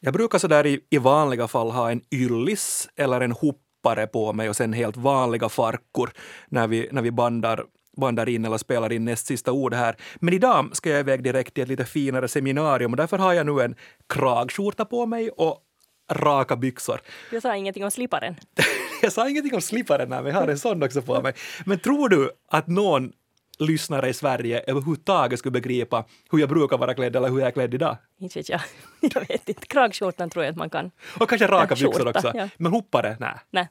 Jag brukar sådär i, i vanliga fall ha en yllis eller en hoppare på mig och sen helt vanliga farkor när vi, när vi bandar bandar in eller spelar in näst sista ord här. Men idag ska jag iväg direkt till ett lite finare seminarium och därför har jag nu en kragskjorta på mig och raka byxor. Jag sa ingenting om sliparen. jag sa ingenting om sliparen, men jag har en sån också på mig. Men tror du att någon lyssnare i Sverige överhuvudtaget skulle begripa hur jag brukar vara klädd eller hur jag är klädd idag? Inte vet jag. Jag vet inte. Kragskjortan tror jag att man kan. Och kanske raka byxor också. ja. Men hoppare, nej. Nej.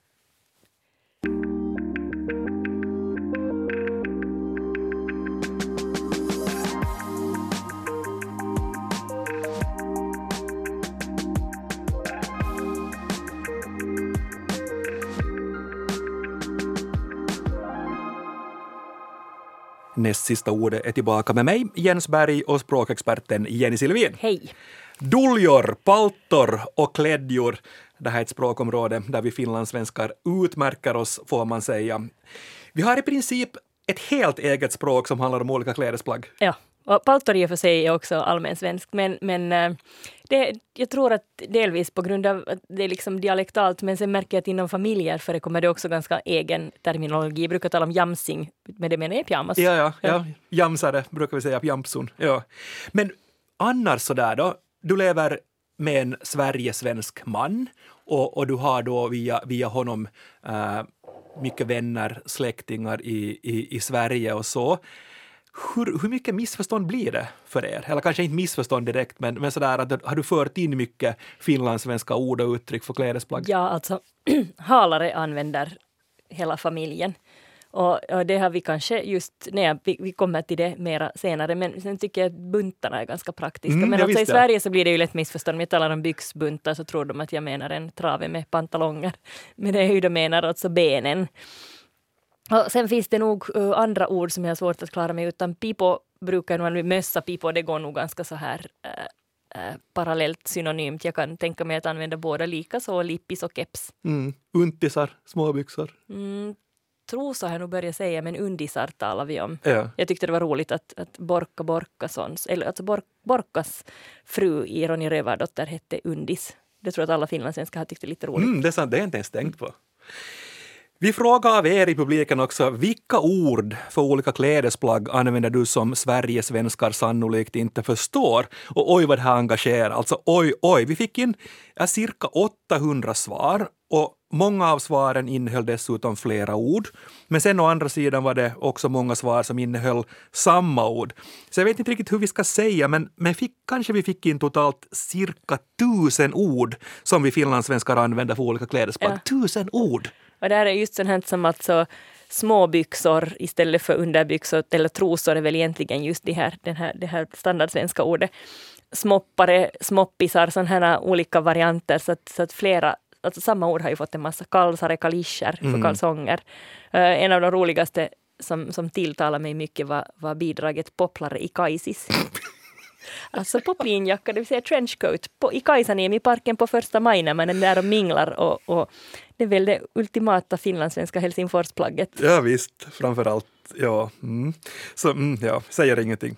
Näst sista ordet är tillbaka med mig, Jens Berg och språkexperten Jenny Silvin. Hej. Duljor, paltor och klädjor. Det här är ett språkområde där vi finlandssvenskar utmärker oss, får man säga. Vi har i princip ett helt eget språk som handlar om olika klädesplagg. Ja. Och paltor i och för sig är också allmänsvenskt, men, men eh, det, jag tror att delvis på grund av att det är liksom dialektalt, men sen märker jag att inom familjer förekommer det också ganska egen terminologi. Jag brukar tala om jamsing, men det menar jag pyjamas. Ja, ja, ja. Jamsare brukar vi säga, jamsun. Ja. Men annars sådär då, du lever med en Sverigesvensk man och, och du har då via, via honom äh, mycket vänner, släktingar i, i, i Sverige och så. Hur, hur mycket missförstånd blir det för er? Eller kanske inte missförstånd direkt, men, men sådär att har du fört in mycket finlandssvenska ord och uttryck för klädesplagg? Ja, alltså halare använder hela familjen. Och, och det har vi kanske just, nej, vi, vi kommer till det mera senare, men sen tycker jag att buntarna är ganska praktiska. Mm, men alltså i. Sverige så blir det ju lätt missförstånd. Om jag talar om byxbuntar så tror de att jag menar en trave med pantalonger. Men det är ju de menar alltså benen. Och sen finns det nog andra ord som jag har svårt att klara mig utan. Pipo brukar nog, mössa, pipo, det går nog ganska så här uh, parallellt synonymt. Jag kan tänka mig att använda båda lika så, lippis och keps. Mm. Untisar, småbyxor. Mm, trosa har jag nog börjat säga, men undisar talar vi om. Ja. Jag tyckte det var roligt att, att Borka Borkasons, eller alltså Bor, Borkas fru i Ronny Rövardotter hette Undis. Det tror jag att alla finlandssvenskar har tyckt är lite roligt. Mm, det är sant, det har jag inte ens tänkt på. Vi frågar av er i publiken också, vilka ord för olika klädesplagg använder du som Sverigesvenskar sannolikt inte förstår? Och oj vad det här engagerar, alltså oj oj. Vi fick in cirka 800 svar och många av svaren innehöll dessutom flera ord. Men sen å andra sidan var det också många svar som innehöll samma ord. Så jag vet inte riktigt hur vi ska säga, men, men fick, kanske vi fick in totalt cirka tusen ord som vi finlandssvenskar använder för olika klädesplagg. Ja. Tusen ord! Och där är just sånt här som alltså småbyxor istället för underbyxor eller trosor är väl egentligen just det här, den här, det här standardsvenska ordet. Smoppare, smoppisar, sådana här olika varianter så att, så att flera Alltså samma ord har ju fått en massa kalsare, kalischer för Mm. kalsonger. Eh, en av de roligaste som, som tilltalade mig mycket var, var bidraget popplare i Kaisis. Alltså poplinjacka, det vill säga trenchcoat, på, i Kaisaniemi-parken på första maj när man är där och minglar. Och, och det är väl det ultimata finlandssvenska Helsingforsplagget. Ja visst, framför allt. Ja, mm. Så, mm, ja, säger ingenting.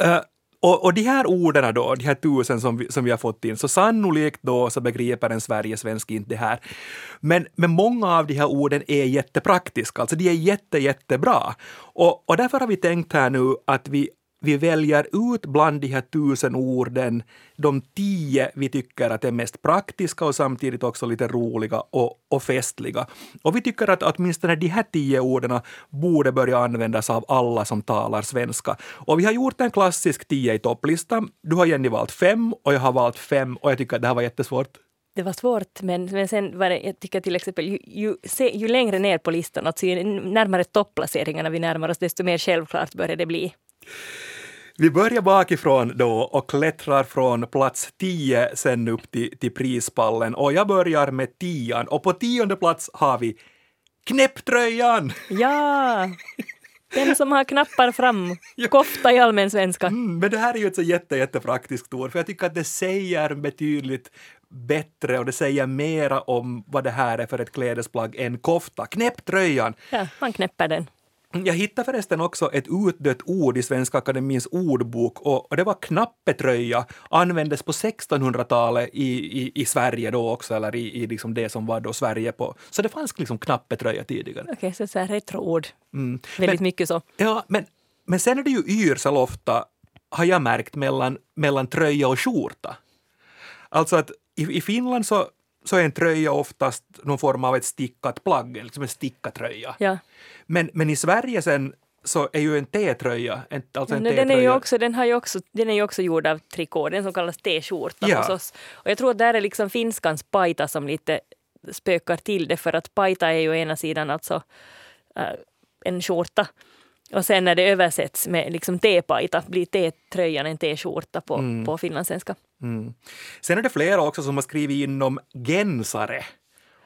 Uh, och, och de här orden då, de här tusen som vi, som vi har fått in, så sannolikt då så begriper en Sverigesvensk inte det här. Men, men många av de här orden är jättepraktiska, alltså de är jätte, jättebra. Och, och därför har vi tänkt här nu att vi vi väljer ut bland de här tusen orden de tio vi tycker att är mest praktiska och samtidigt också lite roliga och, och festliga. Och vi tycker att åtminstone de här tio orden borde börja användas av alla som talar svenska. Och vi har gjort en klassisk tio i topplista. Du har Jenny valt fem och jag har valt fem och jag tycker att det här var jättesvårt. Det var svårt, men, men sen var det, jag tycker till exempel, ju, ju, se, ju längre ner på listan, alltså ju närmare topplaceringarna vi närmar oss, desto mer självklart börjar det bli. Vi börjar bakifrån då och klättrar från plats 10 sen upp till, till prispallen och jag börjar med tian och på tionde plats har vi knäpptröjan! Ja! Den som har knappar fram, kofta i allmän svenska. Mm, men det här är ju ett så jätte, jättepraktiskt ord för jag tycker att det säger betydligt bättre och det säger mera om vad det här är för ett klädesplagg än kofta. Knäpptröjan! Ja, man knäpper den. Jag hittade förresten också ett utdött ord i Svenska Akademins ordbok och, det var knappetröja, användes på 1600-talet i, i, i Sverige då också, eller i, i liksom det som var då Sverige på. Så det fanns liksom knappetröja tidigare. Okej, okay, så, så retroord. Väldigt Men- mycket så. Ja, men, men sen är det ju yrsel ofta, har jag märkt, mellan, mellan tröja och skjorta. Alltså att i, i Finland så, så är en tröja oftast någon form av ett stickat plagg, liksom en stickad tröja. Ja. Men, men i Sverige sen så är ju en T-tröja, alltså en den, är ju också, den, har ju också, den är ju också gjord av trikå, den som kallas t-skjorta Ja. hos oss. Och jag tror att där är liksom finskans paita som lite spökar till det, för att paita är ju ena sidan alltså äh, en skjorta. Och sen när det översätts med liksom T-paita blir T-tröjan en T-skjorta på, Mm. på finlandssvenska. Mm. Sen är det flera också som har skrivit in om gensare.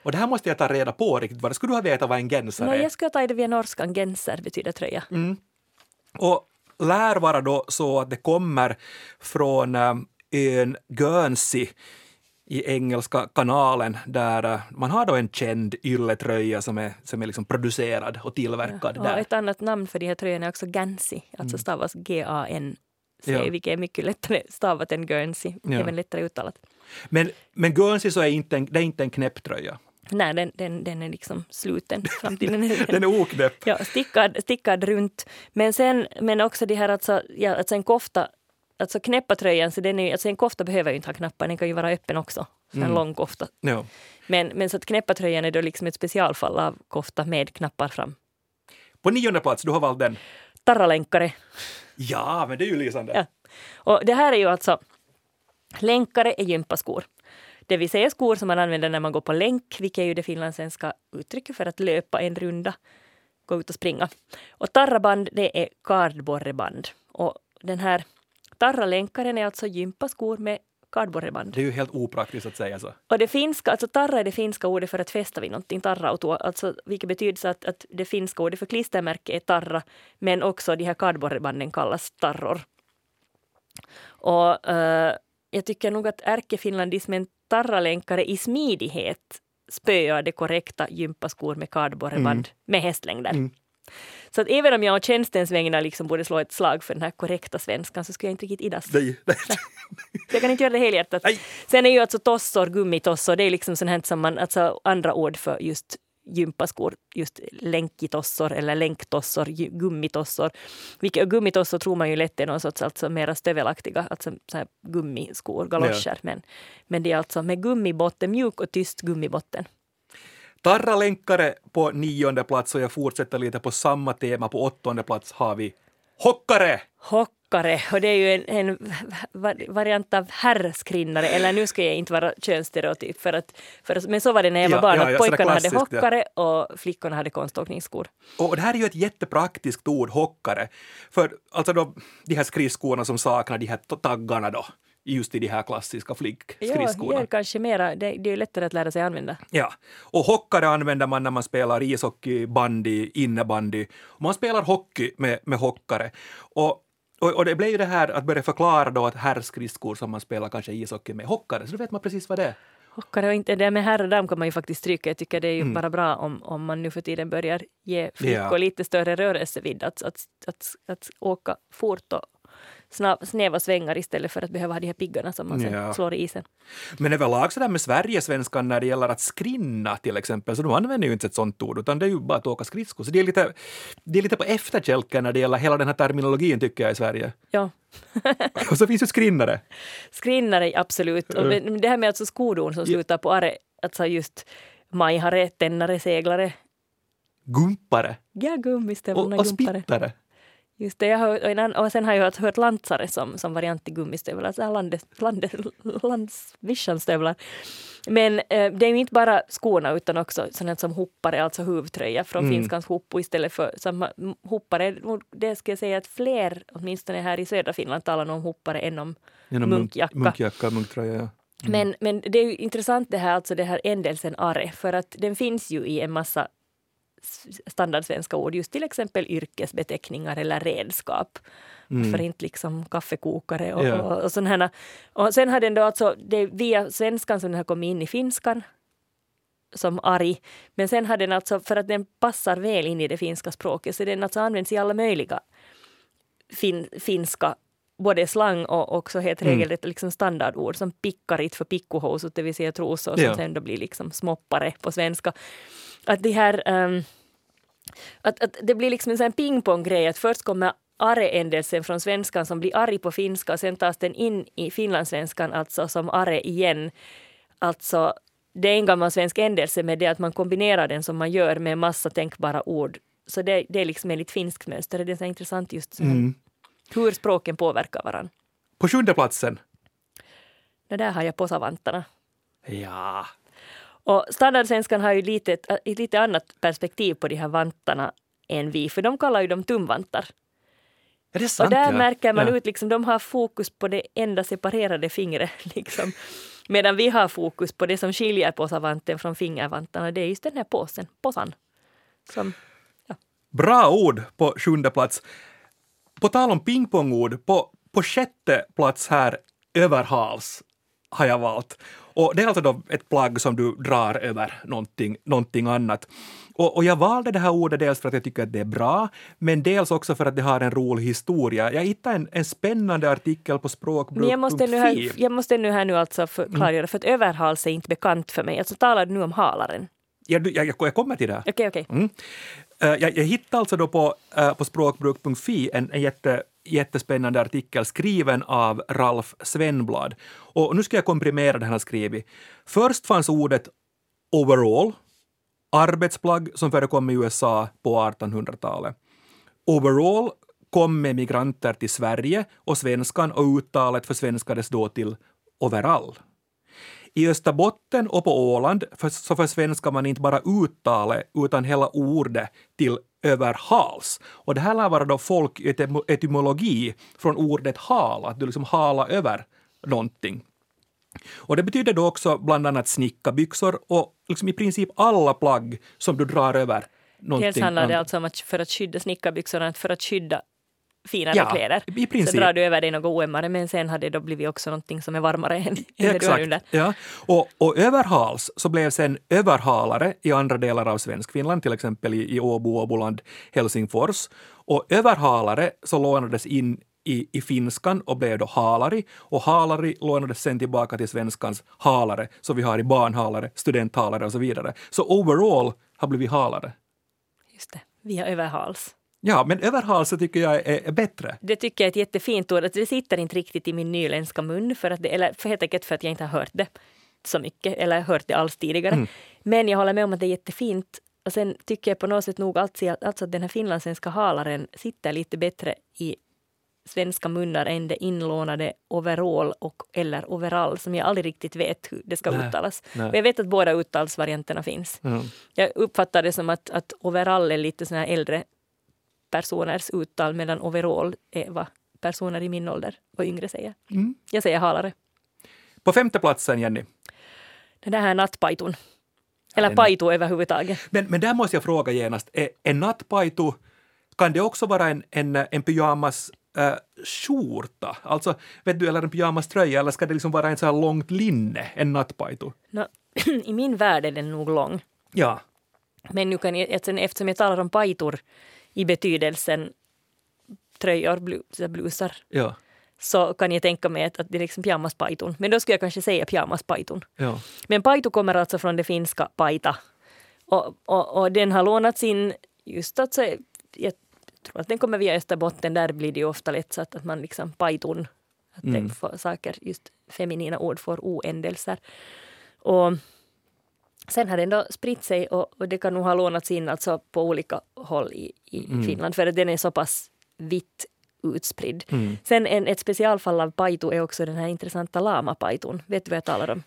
Och det här måste jag ta reda på riktigt. Vad skulle du ha vetat vad en gensare Nej, är? jag ska ta det via norskan, genser betyder tröja. Mm. Och lär vara då så att det kommer från ön Guernsey i Engelska kanalen där äh, man har då en känd ylletröja som är, som är liksom producerad och tillverkad Och där. ett annat namn för de här tröjorna är också Gansey, alltså stavas G-A-N-C, Vilket är mycket lättare stavat än Guernsey, Ja. även lättare uttalat. Men, men Guernsey så är inte en, det är inte en knäpptröja. Nej, den, den, den är liksom sluten fram till den är, Den är oknäpp. ja, stickad, stickad runt. Men sen, men också det här alltså, ja, alltså en kofta, alltså knäppartröjan, så den är, alltså en kofta behöver ju inte ha knappar, den kan ju vara öppen också. Så en Mm. lång kofta. Ja. Men, men så att knäppartröjan är då liksom ett specialfall av kofta med knappar fram. På nionde plats, du har valt den. Tarralänkare. Ja, men det är ju lysande. Ja. Och det här är ju alltså, länkare är gympaskor. Det vill säga skor som man använder när man går på länk, vilket är ju det finlandssvenska uttrycket för att löpa en runda, gå ut och springa. Och tarraband, det är kardborreband. Och den här tarralänkaren är alltså gympaskor med kardborreband. Det är ju helt opraktiskt att säga så. Och det finska, alltså tarra är det finska ordet för att fästa vid någonting, tarrauto, alltså vilket betyder så att, att det finska ordet för klistermärke är tarra, men också de här kardborrebanden kallas tarror. Och eh, jag tycker nog att ärkefinlandismen tarralänkare i smidighet spöar det korrekta gympaskor med kardborreband med hästlängder. Mm. Så att även om jag å tjänstens vägnar liksom borde slå ett slag för den här korrekta svenskan så skulle jag inte riktigt idas. Nej, nej. Jag kan inte göra det helhjärtat. Nej. Sen är ju alltså tossor, gummitossor, det är liksom sånt här som man, alltså andra ord för just gympaskor, just länkitossor eller länktossor, gummitossor. Vilka, och gummitossor tror man ju lätt är någon sorts alltså mera stövelaktiga, alltså så här gummiskor, galoscher. Men, men det är alltså med gummibotten, mjuk och tyst gummibotten. Tarralänkare på nionde plats och jag fortsätter lite på samma tema. På åttonde plats har vi hockare. Hockare, och det är ju en, en va- variant av herrskrinnare, eller nu ska jag inte vara könsstereotyp, för att, för att, men så var det när jag var Ja, barn, ja, att ja, pojkarna hade hockare och flickorna hade konståkningsskor. Och det här är ju ett jättepraktiskt ord, hockare. För alltså då, de här skridskorna som saknar de här taggarna då, just i de här klassiska flickskridskorna. ja, kanske mera, det, det är ju lättare att lära sig använda. Ja, och hockare använder man när man spelar ishockey, bandy, innebandy. Man spelar hockey med, med hockare. Och, och, och det blev ju det här att börja förklara då att herrskridskor som man spelar kanske ishockey med hockare, så då vet man precis vad det är. Hockare och inte, det med herr och dam kan man ju faktiskt stryka. Jag tycker det är ju Mm. bara bra om, om man nu för tiden börjar ge flickor Ja. lite större rörelsevidd. Att, att, att, att åka fort och snäva svängar istället för att behöva ha de här piggarna som man Ja. slår i isen. Men överlag så där med Sverigesvenskan när det gäller att skrinna till exempel, så de använder ju inte ett sånt ord, utan det är ju bara att åka skridskor. Så det är lite, det är lite på efterkälken när det gäller hela den här terminologin tycker jag i Sverige. Ja, Och så finns ju skrinnare. skrinnare absolut. Och men det här med alltså skodon som slutar på are, alltså just majhare, tännare, seglare, Gumpare ja och, gummistövlarna, och gumpare. spittare. Just det, jag har, och, en annan, och sen har jag hört, hört lantsare som, som variant till gummistövlar, så här landes, landes, landsvischanstövlar. Men eh, det är ju inte bara skorna utan också sånt som hoppare, alltså huvtröja från Mm. finskans hoppo istället för samma hoppare. Det ska jag säga att fler, åtminstone här i södra Finland, talar nog om hoppare än om Genom Munkjacka. Munkjacka, munktröja, ja. men, men det är ju intressant det här, alltså det här ändelsen are, för att den finns ju i en massa standardsvenska ord, just till exempel yrkesbeteckningar eller redskap. Varför inte liksom kaffekokare och, Ja. och, och sådana här. Och sen har den då alltså, det är via svenskan som den har kommit in i finskan, som arg. Men sen har den alltså, för att den passar väl in i det finska språket, så den alltså används i alla möjliga fin, finska både slang och också helt Mm. regelrätt liksom standardord som pickarit för pikkohousut, det vill säga trosor som Ja. sen då blir liksom smoppare på svenska. Att det här ehm, att, att det blir liksom en sån pingponggrej att först kommer are-ändelsen från svenskan som blir arg på finska och sen tas den in i finlandssvenskan alltså som are igen. Alltså det är en gammal svensk ändelse med det att man kombinerar den som man gör med en massa tänkbara ord. Så det, det är liksom enligt finskt mönster. Det är så intressant just Mm. hur språken påverkar varandra. På sjunde platsen. Det där har jag på savanterna. Ja. Och standardsvenskan har ju lite, ett, ett lite annat perspektiv på de här vantarna än vi, för de kallar ju dem tumvantar. Är det sant? och där ja? märker man ja. ut, liksom, de har fokus på det enda separerade fingret. Liksom. Medan vi har fokus på det som skiljer på savanten från fingervantarna. Det är just den här påsen, påsan. Som, Bra ord på sjunde plats. På tal om pingpongord, på, på sjätte plats här, överhals, har jag valt. Och det är alltså då ett plagg som du drar över någonting, någonting annat. Och, och jag valde det här ordet dels för att jag tycker att det är bra, men dels också för att det har en rolig historia. Jag hittade en, en spännande artikel på men jag måste, nu här, språkbruk.fi. jag måste nu här nu alltså Mm. förklargöra, för att överhals är inte bekant för mig. Alltså talar du nu om halaren? Jag, jag, jag kommer till det. Okej, okej. Mm. Eh, Jag, jag hittade alltså då på, eh, på språkbruk.fi en, en jätte, jättespännande artikel skriven av Ralf Svenblad. Och nu ska jag komprimera det han har skrivit. Först fanns ordet overall, arbetsplagg som förekom i USA på 1800-talet. Overall kom med migranter till Sverige och svenskan och uttalet försvenskades då till overall. I Österbotten och på Åland för, så försvenskar man inte bara uttalet utan hela ordet till överhals. Och det här lär vara då folketymologi från ordet hala, att du liksom hala över någonting. Och det betyder då också bland annat snickarbyxor och liksom i princip alla plagg som du drar över någonting. Dels handlar det alltså om att för att skydda snickarbyxorna, för att skydda finare Ja, kläder. i princip. Så drar du över dig något oömmare, men sen har det då blivit också någonting som är varmare än, det du har under. Ja. Och, och överhals så blev sen överhalare i andra delar av Svenskfinland, till exempel i, i Åbo, Åboland, Helsingfors. Och överhalare så lånades in i, i finskan och blev då halari och halari lånades sen tillbaka till svenskans halare, så vi har i barnhalare, studenthalare och så vidare. Så overall har blivit halare. Just det, via överhals. Ja, men överhals så tycker jag är, bättre. Det tycker jag är ett jättefint ord. Alltså, Det sitter inte riktigt i min nyländska mun, för att det, eller för helt enkelt för att jag inte har hört det så mycket, eller hört det alls tidigare. Mm. Men jag håller med om att det är jättefint. Och sen tycker jag på något sätt nog alltså, alltså att den här finlandssvenska halaren sitter lite bättre i svenska munnar än det inlånade overall och eller overall som jag aldrig riktigt vet hur det ska Nej, uttalas. nej. Men jag vet att båda uttalsvarianterna finns. Mm. Jag uppfattar det som att, att overall är lite såna här äldre personers uttal medan overall är vad personer i min ålder och yngre säger. Mm. Jag säger halare. På femte platsen, Jenny. Den där här nattpajton. Eller den- pajto överhuvudtaget. Men, men där måste jag fråga genast, är, är nattpajto, kan det också vara en, en, en pyjamas äh, skjorta, alltså, vet du, eller en pyjamaströja, eller ska det liksom vara en så här långt linne, en nattpajto? Nå, I min värld är den nog lång. Ja. Men nu kan jag, eftersom- eftersom jag talar om pajtor i betydelsen tröjor, blusar, Ja. så kan jag tänka mig att, att det är liksom pyjamaspajton. Men då skulle jag kanske säga pyjamaspajton. ja. Men paitu kommer alltså från det finska paita. Och, och, och den har lånats in just alltså, jag tror att den kommer via Österbotten, där blir det ju ofta lätt så att, att man liksom paitun, att Mm. saker, just feminina ord får oändelser. Och sen har den då spritt sig och, och det kan nog ha lånats in alltså på olika håll i, i Mm. Finland för den är så pass vitt utspridd. Mm. Sen en, ett specialfall av paitu är också den här intressanta lamapaitun. Vet du vad jag talar om?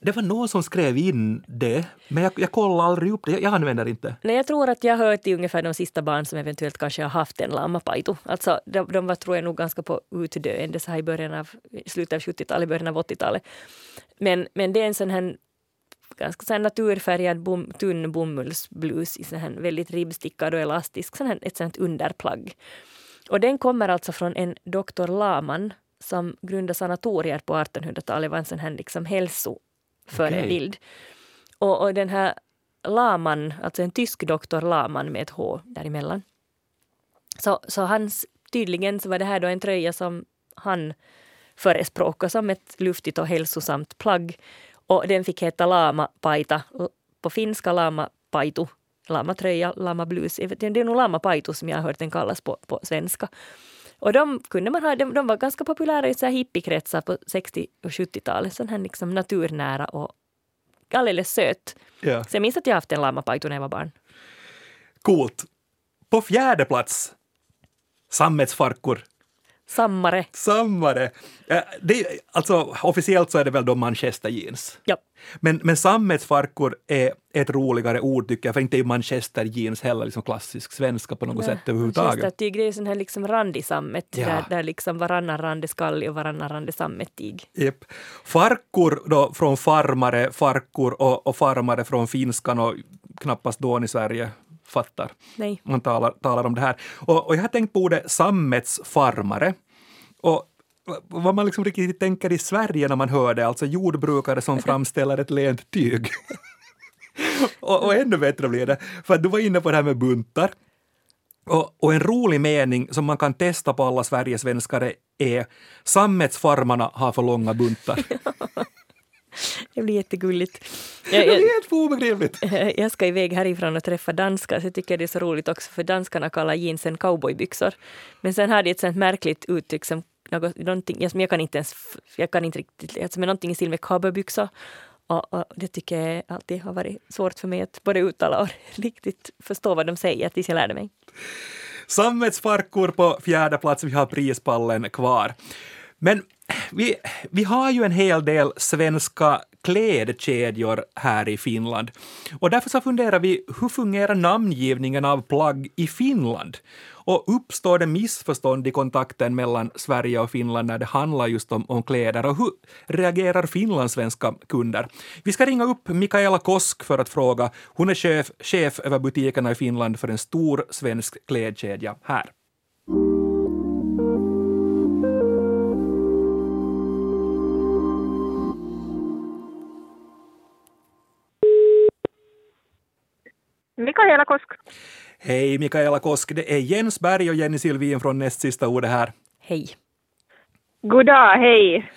Det var någon som skrev in det, men jag, jag kollade aldrig upp det, jag, jag använder inte. Nej, jag tror att jag hör till ungefär de sista barn som eventuellt kanske har haft en lamapaitu. Alltså, de, de var tror jag nog ganska på utdöende så här i början av, slutet av 70-talet, början av 80-talet. Men, men det är en sån här ganska så naturfärgad bom, tunn bomullsblus i sån här väldigt ribbstickad och elastisk, sån här, ett sånt underplagg. Och den kommer alltså från en doktor Laman som grundade sanatorier på 1800-talet, var en sån här liksom hälsoförebild. Och, och den här Laman, alltså en tysk doktor Laman med ett H däremellan. Så, så hans, tydligen så var det här då en tröja som han förespråkade som ett luftigt och hälsosamt plagg. Och den fick heta Lama Paita, på finska Lama Paitu, Lama tröja, Lama blues. Det är nog Lama Paitu som jag har hört den kallas på, på svenska. Och de kunde man ha, de, de var ganska populära i så här hippiekretsar på 60 och 70-talet. Sån här liksom naturnära och alldeles söt. Ja. Så jag minns att jag haft en lamapajto när jag var barn. Coolt. På fjärde plats, sammetsfarkor. Sammare. Sammare. Eh, Det, alltså, officiellt så är det väl då manchester jeans. Ja. Men, men sammetsfarkor är ett roligare ord tycker jag, för inte är manchester jeans heller liksom klassisk svenska på något sätt överhuvudtaget. Det är sån här liksom randig sammet, Ja. där, där liksom varannan rand är skallig och varannan rand är sammettig. Yep. Farkor då från farmare, farkor och, och farmare från finskan och knappast då i Sverige fattar. Nej. man talar, talar om det här. Och, och jag har tänkt på ordet sammetsfarmare. Och vad man liksom riktigt tänker i Sverige när man hör det, alltså jordbrukare som framställer ett lent tyg. och, och ännu bättre blir det, för du var inne på det här med buntar. Och, och en rolig mening som man kan testa på alla Sverigesvenskar är sammetsfarmarna har för långa buntar. Det blir jättegulligt. det Jag, är jag, helt obegripligt. jag ska iväg härifrån och träffa danskar, så jag tycker det är så roligt också, för danskarna kallar jeansen cowboybyxor. Men sen har de ett sånt märkligt uttryck som något, någonting, jag, jag kan inte ens, jag kan inte riktigt, alltså, men någonting i stil med cowboybyxor. Och, och det tycker jag alltid har varit svårt för mig att både uttala och riktigt förstå vad de säger tills jag lärde mig. Sammetsfarkor på fjärde plats, vi har prispallen kvar. Men vi, vi har ju en hel del svenska klädkedjor här i Finland. Och därför så funderar vi, hur fungerar namngivningen av plagg i Finland? Och uppstår det missförstånd i kontakten mellan Sverige och Finland när det handlar just om, om kläder? Och hur reagerar finlandssvenska kunder? Vi ska ringa upp Mikaela Kosk för att fråga. Hon är chef, chef över butikerna i Finland för en stor svensk klädkedja här. Mikaela Kosk. Hej Mikaela Kosk, det är Jens Berg och Jenny Silvin från Näst sista ordet här. Hej. God dag, hej.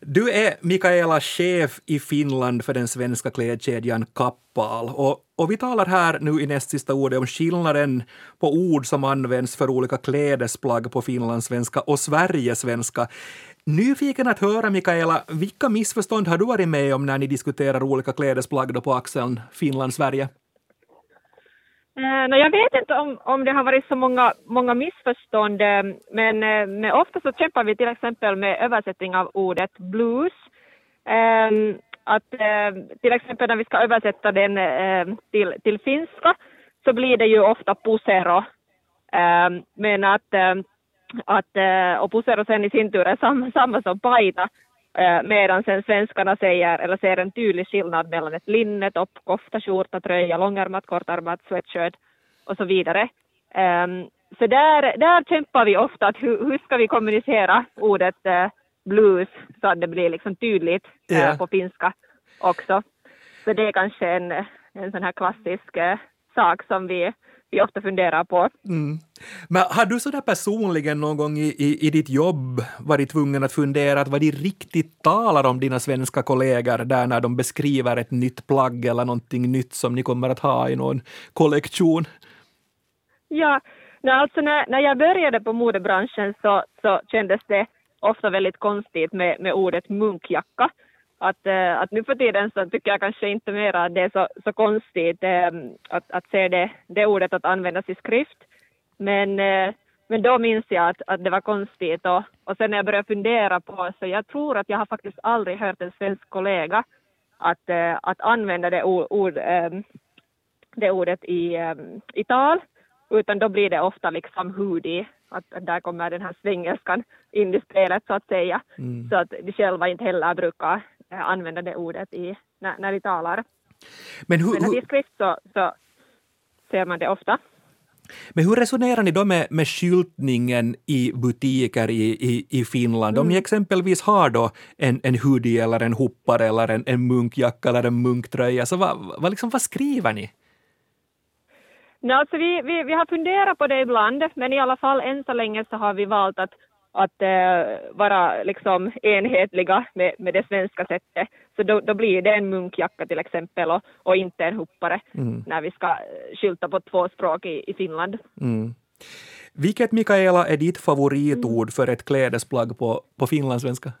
Du är Mikaela chef i Finland för den svenska klädkedjan Kappahl. Och, och vi talar här nu i näst sista ordet om skillnaden på ord som används för olika klädesplagg på finlandssvenska och Sverigesvenska. Nyfiken att höra, Mikaela, vilka missförstånd har du varit med om när ni diskuterar olika klädesplagg då på axeln Finland-Sverige? Eh, jag vet inte om, om det har varit så många, många missförstånd, eh, men, eh, men ofta så kämpar vi till exempel med översättning av ordet blues. Eh, att, till exempel när vi ska översätta den till, till finska så blir det ju ofta pusero. Men att, att och pusero sen i sin tur är samma, samma som paita. Eh, medan sen svenskarna säger, eller ser en tydlig skillnad mellan ett linne, topp, kofta, skjorta, tröja, långärmat, kortärmat, sweatshirt och så vidare. Ehm, så där, där kämpar vi ofta, att hur, hur ska vi kommunicera ordet eh, blues så att det blir liksom tydligt Ja. på finska också. Så det är kanske en, en sån här klassisk eh, sak som vi, vi ofta funderar på. Mm. Men har du sådär personligen någon gång i, i, i ditt jobb varit tvungen att fundera att vad de riktigt talar om dina svenska kollegor där när de beskriver ett nytt plagg eller någonting nytt som ni kommer att ha i någon kollektion? Ja, alltså när, när jag började på modebranschen så, så kändes det ofta väldigt konstigt med, med ordet munkjacka. Att, eh, att nu för tiden så tycker jag kanske inte mer att det är så, så konstigt eh, att, att se det, det ordet att användas i skrift. Men, eh, men då minns jag att, att det var konstigt och, och sen när jag började fundera på så jag tror att jag har faktiskt aldrig hört en svensk kollega att, att använda det, ord, ord, det ordet i, i tal utan då blir det ofta liksom hoodie, att, där kommer den här svengelskan in i spelet så att säga. Mm. Så att de själva inte heller brukar använda det ordet i, när, när de talar. Men hur, Men i skrift så, så ser man det ofta. Men hur resonerar ni då med, med skyltningen i butiker i, i, i Finland? Om ni exempelvis har då en, en hoodie eller en hoppare eller en, en munkjacka eller en munktröja, så vad, vad, liksom, vad skriver ni? No, alltså vi, vi, vi har funderat på det ibland, men i alla fall än så länge så har vi valt att, att eh, vara liksom enhetliga med, med det svenska sättet. Så då, då blir det en munkjacka till exempel och, och inte en hoppare när vi ska eh, skylta på två språk i, i Finland. Mm. Vilket, Mikaela, är ditt favoritord för ett klädesplagg på, på finlandssvenska?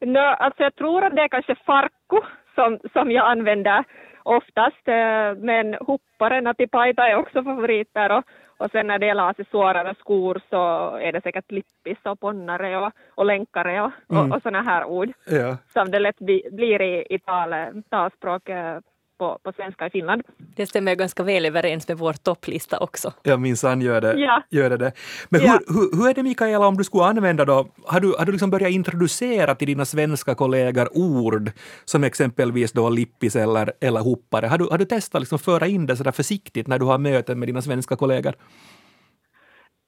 No, alltså jag tror att det är kanske farkku som, som jag använder oftast, eh, men hoppare, natipaita är också favoriter och, och sen när det gäller accessoarer och skor så är det säkert lippis och ponnare och, och länkare och, och, och sådana här ord Ja. som det lätt bli, blir i, i tal, talspråk eh, på, på svenska i Finland. Det stämmer ganska väl överens med vår topplista också. Ja, minsann gör det. Ja. Gör det, det. Men Ja. hur, hur, hur är det, Mikaela, om du skulle använda då, har du, har du liksom börjat introducera till dina svenska kollegor ord som exempelvis då lippis eller, eller hoppare? Har du, har du testat liksom föra in det sådär försiktigt när du har möten med dina svenska kollegor?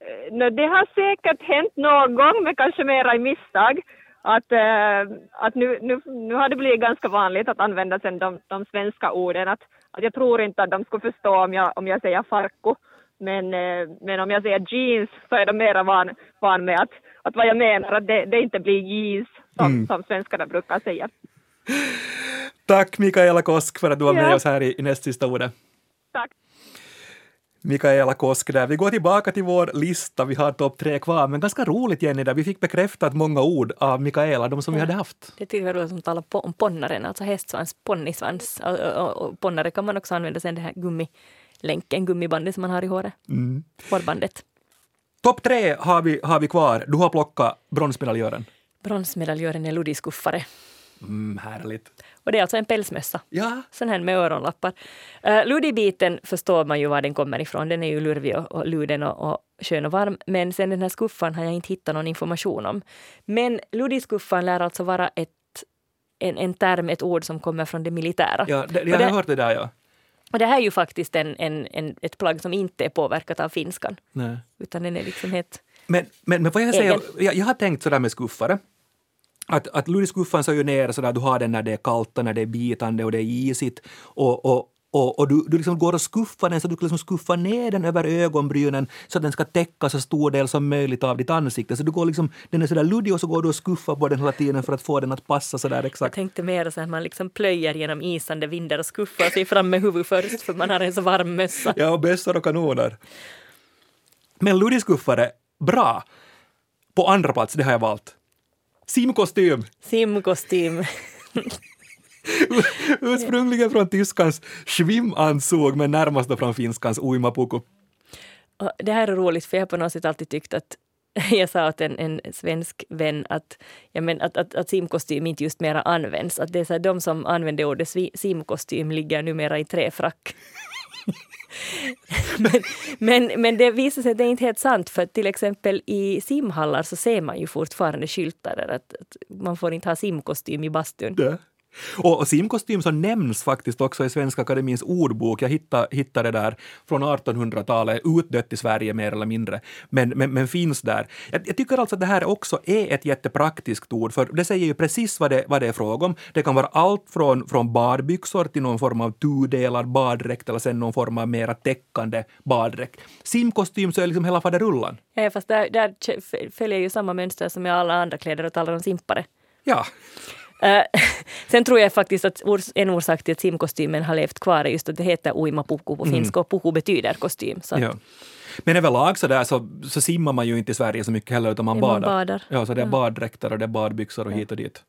Eh, no, det har säkert hänt någon gång, men kanske mera i misstag. Att, eh, att nu, nu, nu har det blivit ganska vanligt att använda sen de, de svenska orden. Att, att jag tror inte att de skulle förstå om jag, om jag säger farku. Men, eh, men om jag säger jeans så är de mera van, van med att, att vad jag menar, att det, det inte blir jeans som, som svenskarna brukar säga. Tack Mikaela Kosk för att du var med Ja. oss här i, i näst sista ordet. Tack. Mikaela Kosk där. Vi går tillbaka till vår lista, vi har topp tre kvar, men ganska roligt Jenny där vi fick bekräftat många ord av Mikaela, de som vi hade haft. Det tycker jag är roligt som talar po- om ponnaren, alltså hästsvans, ponnisvans. Och, och, och ponnare kan man också använda sen det här gummilänken, gummibandet som man har i håret. Mm. Hårbandet. Topp tre har vi, har vi kvar. Du har plockat bronsmedaljören. Bronsmedaljören är luddiskuffare. Mm, härligt. Och det är alltså en pälsmössa. Ja, Sån här med öronlappar. Uh, Luddibiten förstår man ju var den kommer ifrån. Den är ju lurvig och, och luden och, och skön och varm. Men sen den här skuffan har jag inte hittat någon information om. Men luddiskuffan lär alltså vara ett, en, en term, ett ord som kommer från det militära. ja det, jag har hört det där ja. Och det här är ju faktiskt en, en, en, ett plagg som inte är påverkat av finskan. Nej. Utan den är liksom helt... Men, men, men vad jag Egen. jag, jag har tänkt sådär med skuffare. Att, att luddiskuffan så ju ner sådär, du har den när det är kallt, och när det är bitande och det är isigt. Och, och, och, och du, du liksom går och skuffar den så du kan liksom skuffa ner den över ögonbrynen så att den ska täcka så stor del som möjligt av ditt ansikte. Så du går liksom, den är sådär luddig och så går du och skuffar på den hela tiden för att få den att passa sådär Jag exakt. tänkte mer så att man liksom plöjer genom isande vindar och skuffar sig fram med huvudet först för man har en så varm mössa. Ja, och bössor och kanoner. Men luddiskuffare, bra. På andra plats, det har jag valt. Simkostym. Simkostym. Ursprungligen från tyskans schwimmanzug men närmast då från finskans uimapuku. Och det här är roligt för jag har på något sätt alltid tyckt att jag sa åt en, en svensk vän att, ja, men att, att, att simkostym inte just mera används. Att det är så här, de som använde ordet simkostym ligger numera i träfrack men, men, men det visar sig att det är inte helt sant för till exempel i simhallar så ser man ju fortfarande skyltar där att, att man får inte ha simkostym i bastun. Det. Och, och simkostym så nämns faktiskt också i Svenska Akademins ordbok. Jag hittade, hittade det där från 1800-talet, utdött i Sverige mer eller mindre, men, men, men finns där. Jag, jag tycker alltså att det här också är ett jättepraktiskt ord, för det säger ju precis vad det, vad det är fråga om. Det kan vara allt från, från badbyxor till någon form av tudelad baddräkt eller sen någon form av mera täckande baddräkt. Simkostym så är liksom hela faderullan. Ja, fast där, där följer ju samma mönster som i alla andra kläder och talar om simpare. Ja, sen tror jag faktiskt att en orsak till att simkostymen har levt kvar är just att det heter uimapuku på finska och puku betyder kostym. Så Ja. Men överlag så, där så, så simmar man ju inte i Sverige så mycket heller utan man Nej, man badar. badar. Ja, så det är baddräkter och det är badbyxor och hit och dit.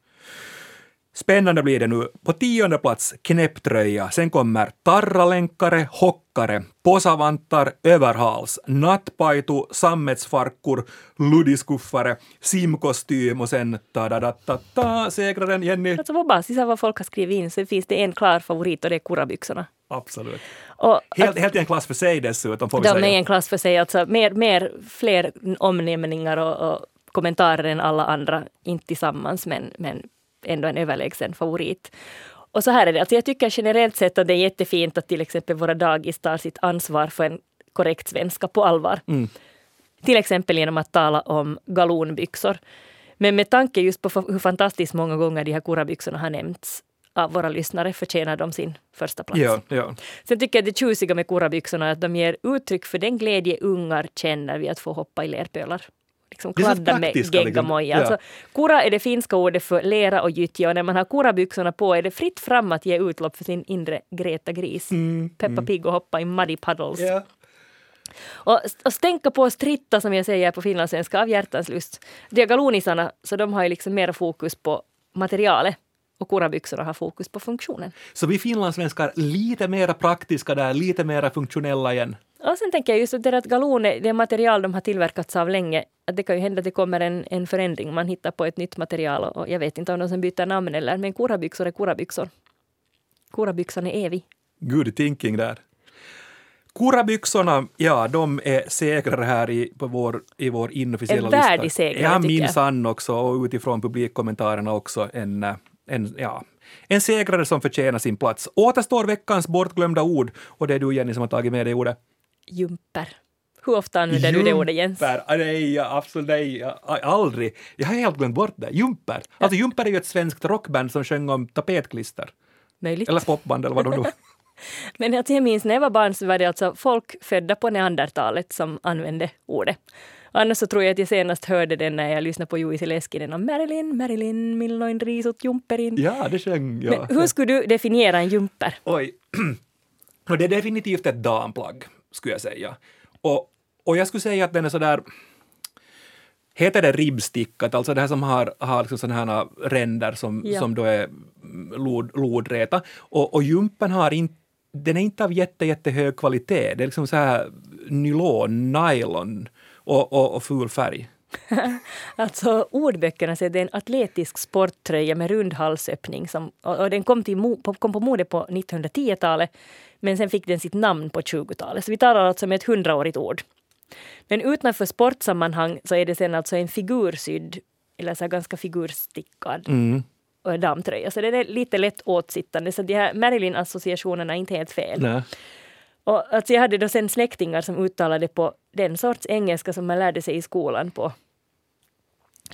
Spännande blir det nu. På tionde plats knäpptröja. Sen kommer tarralänkare, hockare, posavantar, överhals, nattpaitu, sammetsfarkor, luddiskuffare, simkostym och sen ta-da-da-ta-ta, segraren Jenny. Alltså på basis av vad folk har skrivit in så finns det en klar favorit och det är kurabyxorna. Absolut. Och Helt, helt i en klass för sig dessutom får vi de är säga. i en klass för sig, alltså mer, mer, fler omnämningar och, och kommentarer än alla andra, inte tillsammans men, men ändå en överlägsen favorit. och så här är det, alltså jag tycker generellt sett att det är jättefint att till exempel våra dagis tar sitt ansvar för en korrekt svenska på allvar. Mm. Till exempel genom att tala om galonbyxor. Men med tanke just på hur fantastiskt många gånger de här kurabyxorna har nämnts av våra lyssnare förtjänar de sin första plats. Ja, ja. Sen tycker jag det tjusiga med kurabyxorna är att de ger uttryck för den glädje ungar känner vid att få hoppa i lerpölar. Liksom kladda med praktiska, liksom. geggamoja. Ja. Alltså, kura är det finska ordet för lera och gyttja och när man har kurabyxorna på är det fritt fram att ge utlopp för sin inre Greta Gris. Peppa Pig och hoppa i muddy puddles. Ja. Och, och stänka på stritta som jag säger på finlandssvenska av hjärtans lust. Diagalonisarna, så de har ju liksom mer fokus på materialet och kurabyxorna har fokus på funktionen. Så vi finlandssvenskar lite mer praktiska där, lite mer funktionella igen. Och sen tänker jag just att det, att galon är det material de har tillverkats av länge. Att det kan ju hända att det kommer en, en förändring. Man hittar på ett nytt material och, jag vet inte om de som byter namn eller men kurabyxor är kurabyxor. Kurabyxan är evig. Good thinking där. Kurabyxorna, ja, de är segrare här i, på vår, i vår inofficiella En lista. värdig segrare, Ja, minsann också, och utifrån publikkommentarerna också en, eh, en, ja, en segrare som förtjänar sin plats. Återstår veckans bortglömda ord, och det är du Jenny som har tagit med dig ordet. Jumper. Hur ofta använder du det ordet Jens? Jumper. Ah, Nej, absolut nej, aldrig. Jag har helt glömt bort det. Jumper. Alltså Jumper är ju ett svenskt rockband som sjöng om tapetklister. Möjligt. Eller popband eller vad de nu Men att jag minns när jag var barn så var det alltså folk födda på neandertalet som använde ordet. Annars så tror jag att jag senast hörde den när jag lyssnade på Juicy Leskinen om Marilyn, Marilyn, milloin risot jumperin. Ja, det sjöng jag. Men hur skulle du definiera en jumper? Oj. Och det är definitivt ett damplagg, skulle jag säga. Och, och jag skulle säga att den är sådär... Heter det ribbstickat, alltså det här som har, har liksom sådana här ränder som, Ja. som då är lod, lodräta. Och, och jumpen har inte den är inte av jätte, jättehög kvalitet. Det är liksom så här nylon, nylon och, och, och ful färg. Alltså ordböckerna säger det är en atletisk sporttröja med rund halsöppning. Som, och, och den kom, till, kom på mode på 1910-talet men sen fick den sitt namn på 20-talet. Så vi talar alltså om ett hundraårigt ord. Men utanför sportsammanhang så är det sen alltså en figursydd eller så ganska figurstickad Mm. och damtröja. Så den är lite lätt åtsittande. Så de här Marilyn-associationerna är inte helt fel. Nej. Och alltså jag hade då sen släktingar som uttalade på den sorts engelska som man lärde sig i skolan på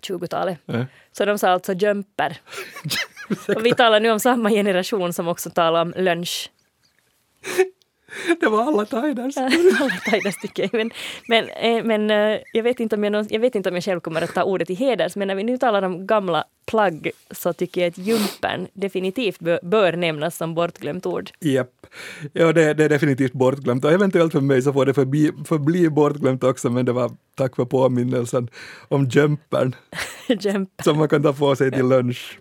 20-talet. Ja. Så de sa alltså jumper. Och vi talar nu om samma generation som också talar om lunch. Det var alla tiders. Alla tajda stycken. Men, men, eh, men eh, jag, vet inte om jag, jag vet inte om jag själv kommer att ta ordet i heders, men när vi nu talar om gamla plagg så tycker jag att jumpern definitivt bör, bör nämnas som bortglömt ord. Japp. Ja, det, det är definitivt bortglömt och eventuellt för mig så får det förbi, förbli bortglömt också men det var tack för påminnelsen om jumpern Jumper. som man kan ta på sig till lunch.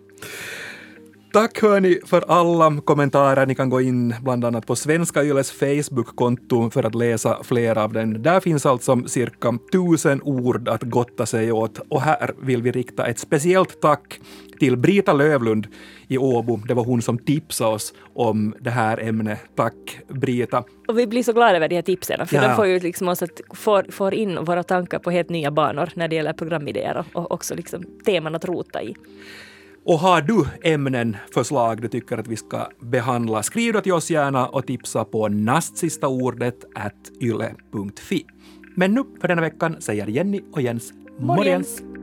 Tack hörni för alla kommentarer. Ni kan gå in bland annat på Svenska Yles Facebook-konto för att läsa fler av den. Där finns alltså cirka tusen ord att gotta sig åt och här vill vi rikta ett speciellt tack till Brita Lövlund i Åbo. Det var hon som tipsade oss om det här ämnet. Tack Brita. Och vi blir så glada över de här tipsen, för Ja. de får ju liksom oss att få, få in våra tankar på helt nya banor när det gäller programidéer och också liksom teman att rota i. Och har du ämnen, förslag du tycker att vi ska behandla, skriv då till oss gärna och tipsa på nastsistaordet yle.fi. Men nu för denna veckan säger Jenny och Jens morgens. Morgens.